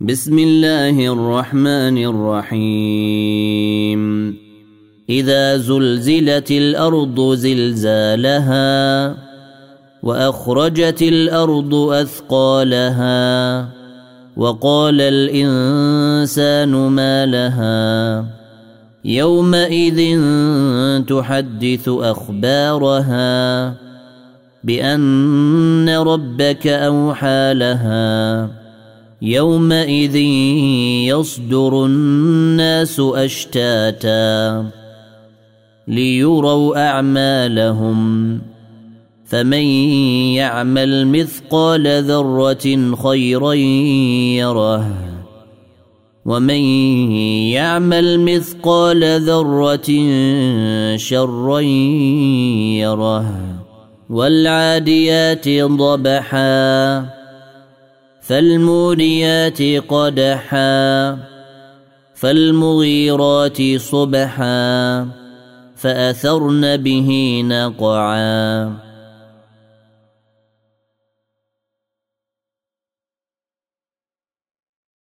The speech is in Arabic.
بسم الله الرحمن الرحيم. إذا زلزلت الأرض زلزالها وأخرجت الأرض أثقالها وقال الإنسان ما لها. يومئذ تحدث أخبارها بأن ربك أوحى لها. يومئذ يصدر الناس أشتاتا ليروا أعمالهم. فمن يعمل مثقال ذرة خيرا يره. ومن يعمل مثقال ذرة شرا يره. والعاديات ضبحا. فالموريات قدحا فالمغيرات صبحا فأثرن به نقعا.